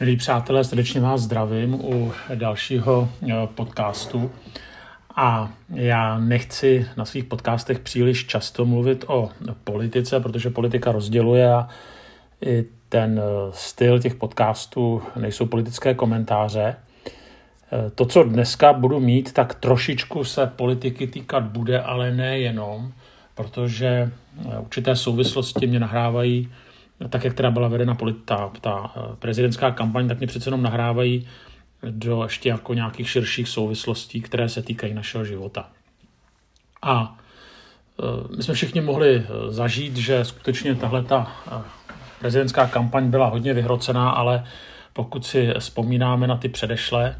Milí přátelé, srdečně vás zdravím u dalšího eh, podcastu. A já nechci na svých podcastech příliš často mluvit o politice, protože politika rozděluje a i ten eh, styl těch podcastů nejsou politické komentáře. Eh, to, co dneska budu mít, tak trošičku se politiky týkat bude, ale nejenom, protože určité souvislosti mě nahrávají tak jak teda byla vedena ta, ta eh, prezidentská kampaň, tak mě přece jenom nahrávají do ještě jako nějakých širších souvislostí, které se týkají našeho života. A eh, my jsme všichni mohli eh, zažít, že skutečně tahle ta prezidentská kampaň byla hodně vyhrocená, ale pokud si vzpomínáme na ty předešlé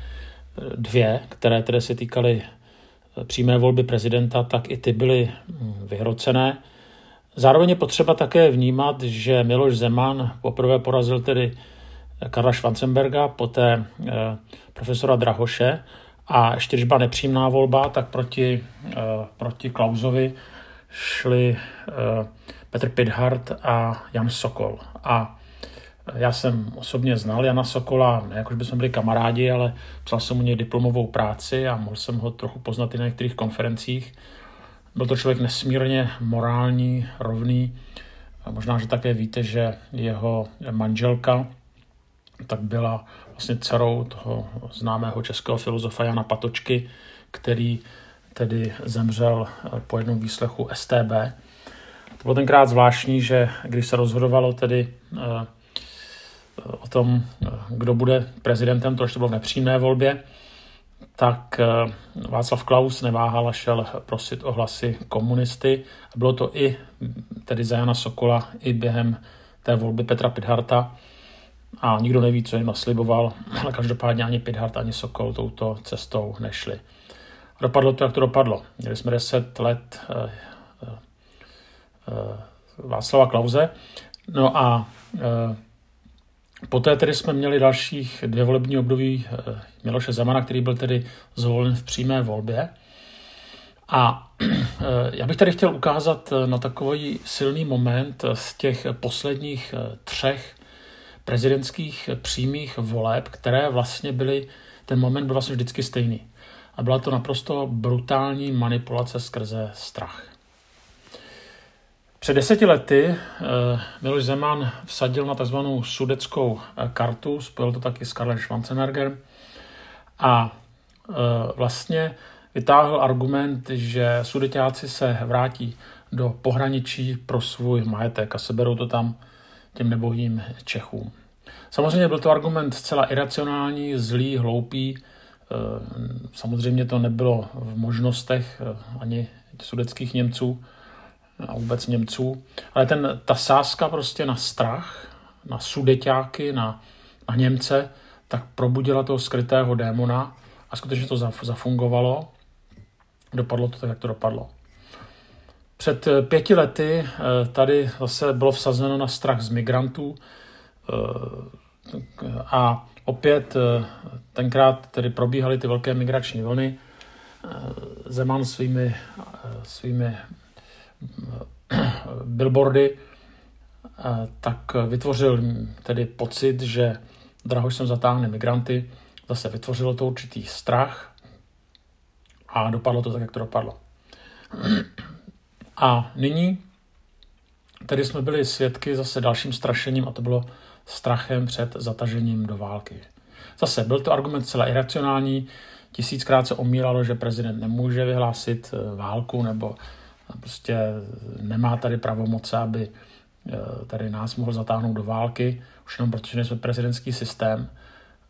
dvě, které tedy se týkaly přímé volby prezidenta, tak i ty byly hm, vyhrocené. Zároveň je potřeba také vnímat, že Miloš Zeman poprvé porazil tedy Karla Schwanzenberga, poté eh, profesora Drahoše a ještě byla nepřímná volba, tak proti, eh, proti Klausovi šli eh, Petr Pidhart a Jan Sokol. A já jsem osobně znal Jana Sokola, ne jako bychom byli kamarádi, ale psal jsem u něj diplomovou práci a mohl jsem ho trochu poznat i na některých konferencích. Byl to člověk nesmírně morální, rovný. A možná, že také víte, že jeho manželka tak byla vlastně dcerou toho známého českého filozofa Jana Patočky, který tedy zemřel po jednom výslechu STB. To bylo tenkrát zvláštní, že když se rozhodovalo tedy eh, o tom, eh, kdo bude prezidentem, to ještě bylo v nepřímé volbě, tak eh, Václav Klaus neváhal a šel prosit o hlasy komunisty. Bylo to i tedy za Jana Sokola, i během té volby Petra Pidharta. A nikdo neví, co jim nasliboval, ale každopádně ani Pidhart, ani Sokol touto cestou nešli. Dopadlo to, jak to dopadlo. Měli jsme 10 let eh, eh, Václava Klauze. No a Poté tedy jsme měli dalších dvě volební období eh, Miloše Zemana, který byl tedy zvolen v přímé volbě. A eh, já bych tady chtěl ukázat eh, na takový silný moment z těch posledních třech prezidentských přímých voleb, které vlastně byly, ten moment byl vlastně vždycky stejný. A byla to naprosto brutální manipulace skrze strach. Před deseti lety uh, Miloš Zeman vsadil na tzv. sudeckou eh, kartu, spojil to taky s Karlem Schwarzenegger a uh, vlastně vytáhl argument, že sudetáci se vrátí do pohraničí pro svůj majetek a seberou to tam těm nebohým Čechům. Samozřejmě byl to argument zcela iracionální, zlý, hloupý. Samozřejmě to nebylo v možnostech ani sudeckých Němců, a vůbec Němců. Ale ten, ta sázka prostě na strach, na sudeťáky, na, na Němce, tak probudila toho skrytého démona a skutečně to zafungovalo. Dopadlo to tak, jak to dopadlo. Před eh, pěti lety eh, tady zase bylo vsazeno na strach z migrantů eh, a opět tenkrát tedy probíhaly ty velké migrační vlny. Zeman svými, svými billboardy, tak vytvořil tedy pocit, že Drahoš sem zatáhne migranty, zase vytvořilo to určitý strach a dopadlo to tak, jak to dopadlo. A nyní tedy jsme byli svědky zase dalším strašením a to bylo strachem před zatažením do války. Zase byl to argument celá iracionální, tisíckrát se omíralo, že prezident nemůže vyhlásit eh, válku nebo prostě nemá tady pravomoce, aby eh, tady nás mohl zatáhnout do války, už jenom protože nejsme prezidentský systém.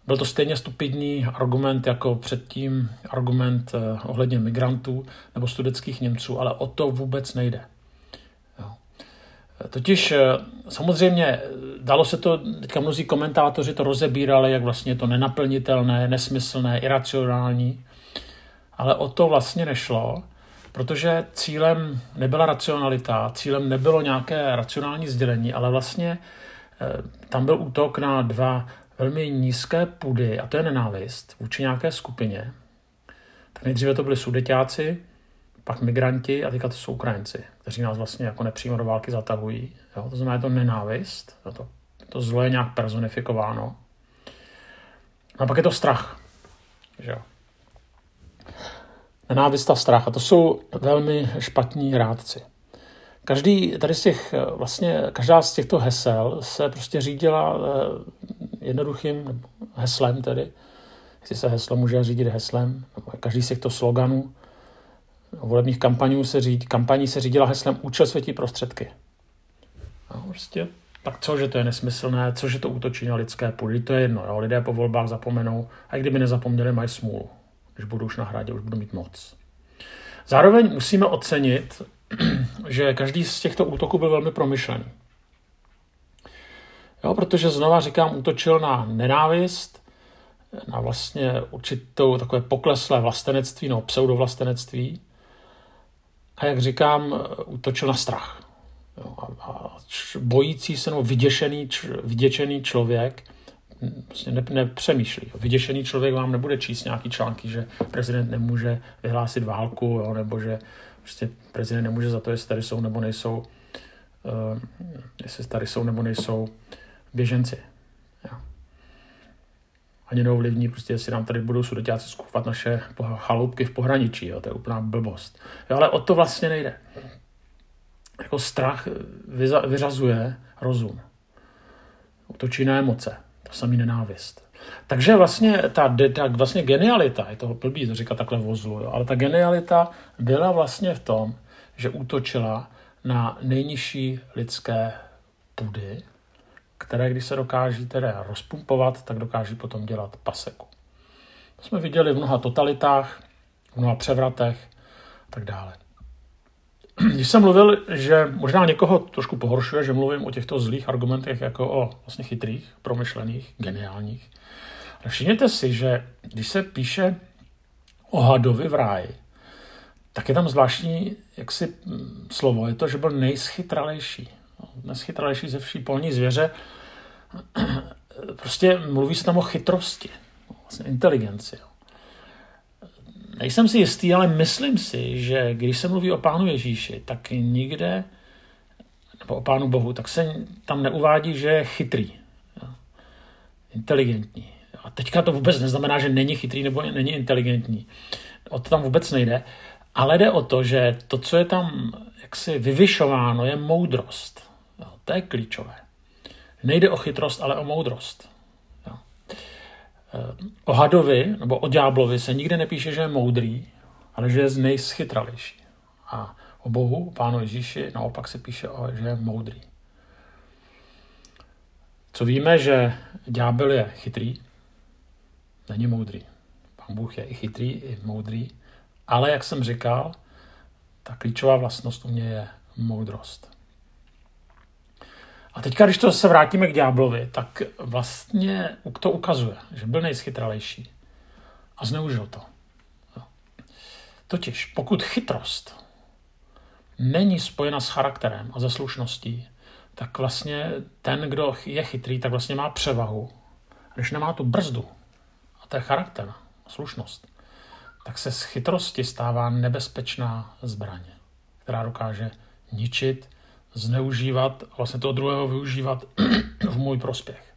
Byl to stejně stupidní argument jako předtím argument eh, ohledně migrantů nebo studeckých Němců, ale o to vůbec nejde. Totiž eh, samozřejmě dalo se to, teďka mnozí komentátoři to rozebírali, jak vlastně je to nenaplnitelné, nesmyslné, iracionální, ale o to vlastně nešlo. Protože cílem nebyla racionalita, cílem nebylo nějaké racionální sdělení, ale vlastně eh, tam byl útok na dva velmi nízké půdy, a to je nenávist vůči nějaké skupině. Tak nejdříve to byli sudeťáci, pak migranti a teďka to jsou Ukrajinci, kteří nás vlastně jako nepřímo do války zatahují. Jo? To znamená, je to nenávist, to, to zlo je nějak personifikováno. No a pak je to strach. Že jo? Nenávist a strach. A to jsou velmi špatní rádci. Každý tady z těch, vlastně každá z těchto hesel se prostě řídila eh, jednoduchým heslem tedy. Jestli se heslo může řídit heslem, každý z těchto sloganů volebních kampaní se, řídí, kampaní se řídila heslem účel světí prostředky. No, prostě tak co, že to je nesmyslné, co, že to útočí na lidské půdy, to je jedno. Jo? Lidé po volbách zapomenou, a i kdyby nezapomněli, mají smůlu. Když budu už na hradě, už budu mít moc. Zároveň musíme ocenit, že každý z těchto útoků byl velmi promyšlený. Jo, protože znova říkám, útočil na nenávist, na vlastně určitou takové pokleslé vlastenectví, no pseudovlastenectví. A jak říkám, útočil na strach. Jo, a, a bojící se nebo vyděšený, č, vyděšený člověk ne, nepřemýšlí. Vyděšený člověk vám nebude číst nějaký články, že prezident nemůže vyhlásit válku, jo, nebo že prostě prezident nemůže za to, jestli tady jsou nebo nejsou, uh, jestli tady jsou nebo nejsou běženci. Jo. Ani neovlivní, prostě jestli nám tady budou sudetáci skupovat naše chaloupky v pohraničí, jo, to je úplná blbost. Jo, ale o to vlastně nejde. Jako strach vyřazuje rozum. Utočí na emoce. To samý nenávist. Takže vlastně ta, ta vlastně genialita, je toho blbý to říkat takhle vozlu, ale ta genialita byla vlastně v tom, že útočila na nejnižší lidské pudy, které když se dokáží teda rozpumpovat, tak dokáží potom dělat paseku. To jsme viděli v mnoha totalitách, v mnoha převratech a tak dále. Když jsem mluvil, že možná někoho trošku pohoršuje, že mluvím o těchto zlých argumentech jako o vlastně chytrých, promyšlených, geniálních, všimněte si, že když se píše o hadovi v ráji, tak je tam zvláštní jaksi mm, slovo, je to, že byl nejschytralejší. Nejschytralejší ze vší polní zvěře. Prostě mluví se tam o chytrosti, vlastně inteligenci. Nejsem si jistý, ale myslím si, že když se mluví o Pánu Ježíši, tak nikde, nebo o Pánu Bohu, tak se tam neuvádí, že je chytrý, inteligentní. A teďka to vůbec neznamená, že není chytrý nebo není inteligentní. O to tam vůbec nejde. Ale jde o to, že to, co je tam jaksi vyvyšováno, je moudrost. To je klíčové. Nejde o chytrost, ale o moudrost. Eh, o hadovi nebo o ďáblovi se nikde nepíše, že je moudrý, ale že je z nejschytralejší. A o Bohu, o Pánu Ježíši, naopak se píše, že je moudrý. Co víme, že ďábel je chytrý, není moudrý. Pán Bůh je i chytrý, i moudrý, ale jak jsem říkal, ta klíčová vlastnost u mě je moudrost. A teďka, když to se vrátíme k ďáblovi, tak vlastně to ukazuje, že byl nejschytralejší a zneužil to. Totiž, pokud chytrost není spojena s charakterem a ze slušností, tak vlastně ten, kdo je chytrý, tak vlastně má převahu. Když nemá tu brzdu, to je charakter, slušnost, tak se z chytrosti stává nebezpečná zbraně, která dokáže ničit, zneužívat vlastně toho druhého využívat v můj prospěch.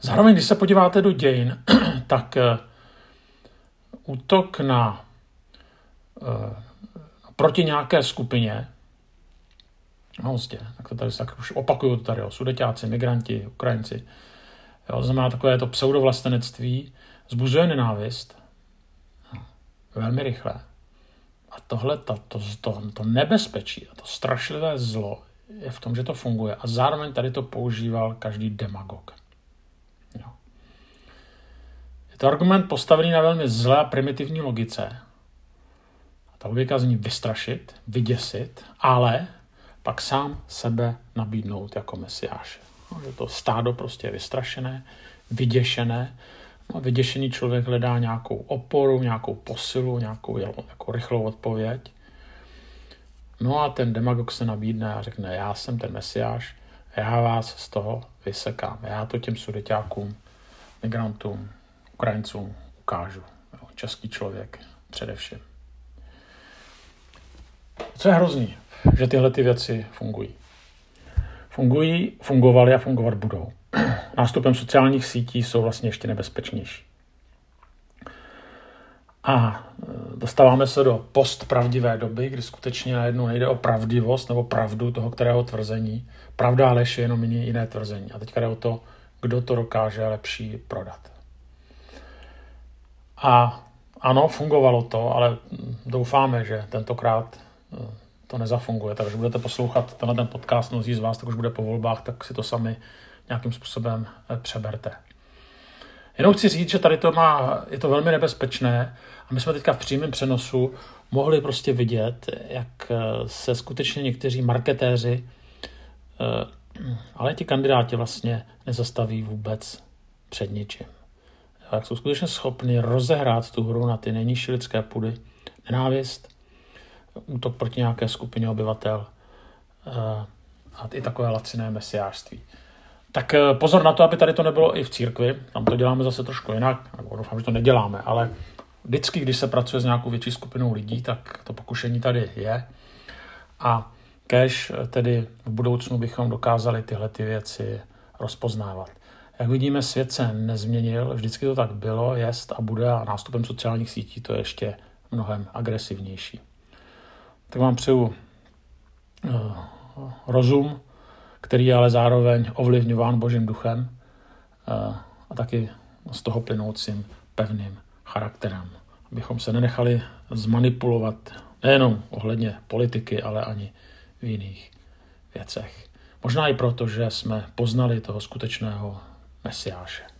Zároveň, když se podíváte do dějin, tak uh, útok na uh, proti nějaké skupině, no vlastně, tak to tady tak už opakuju to tady, o sudeťáci, migranti, Ukrajinci, Jo, znamená takové to pseudovlastenectví, zbuzuje nenávist velmi rychle. A tohle, to, to, to, to nebezpečí a to strašlivé zlo je v tom, že to funguje. A zároveň tady to používal každý demagog. Jo. Je to argument postavený na velmi zlé a primitivní logice. A ta logika zní vystrašit, vyděsit, ale pak sám sebe nabídnout jako mesiáše. No, že to stádo prostě je vystrašené, vyděšené. No, vyděšený člověk hledá nějakou oporu, nějakou posilu, nějakou jako rychlou odpověď. No a ten demagog se nabídne a řekne, já jsem ten mesiáš, já vás z toho vysekám. Já to těm sudeťákům, migrantům, Ukrajincům ukážu. Jo, český člověk především. Co je hrozný, že tyhle ty věci fungují fungují, fungovaly a fungovat budou. Nástupem sociálních sítí jsou vlastně ještě nebezpečnější. A e, dostáváme se do postpravdivé doby, kdy skutečně najednou nejde o pravdivost nebo pravdu toho kterého tvrzení. Pravda a lež je jenom jiné tvrzení. A teďka jde o to, kdo to dokáže lepší prodat. A ano, fungovalo to, ale doufáme, že tentokrát e, to nezafunguje. Takže budete poslouchat tenhle ten podcast, mnozí z vás, tak už bude po volbách, tak si to sami nějakým způsobem e, přeberte. Jenom chci říct, že tady to má, je to velmi nebezpečné a my jsme teďka v přímém přenosu mohli prostě vidět, jak eh, se skutečně někteří marketéři, eh, ale ti kandidáti vlastně nezastaví vůbec před ničím. Jak jsou skutečně schopni rozehrát tu hru na ty nejnižší lidské půdy, nenávist, útok proti nějaké skupině obyvatel eh, a i takové laciné mesiářství. Tak pozor na to, aby tady to nebylo i v církvi. Tam to děláme zase trošku jinak. Doufám, že to neděláme, ale vždycky, když se pracuje s nějakou větší skupinou lidí, tak to pokušení tady je. A kež tedy v budoucnu bychom dokázali tyhle ty věci rozpoznávat. Jak vidíme, svět se nezměnil, vždycky to tak bylo, jest a bude a nástupem sociálních sítí to je ještě mnohem agresivnější. Tak vám přeju uh, rozum, který je ale zároveň ovlivňován Božím duchem uh, a taky z toho plynoucím pevným charakterem. Abychom se nenechali zmanipulovat nejenom ohledně politiky, ale ani v jiných věcech. Možná i proto, že jsme poznali toho skutečného mesiáše.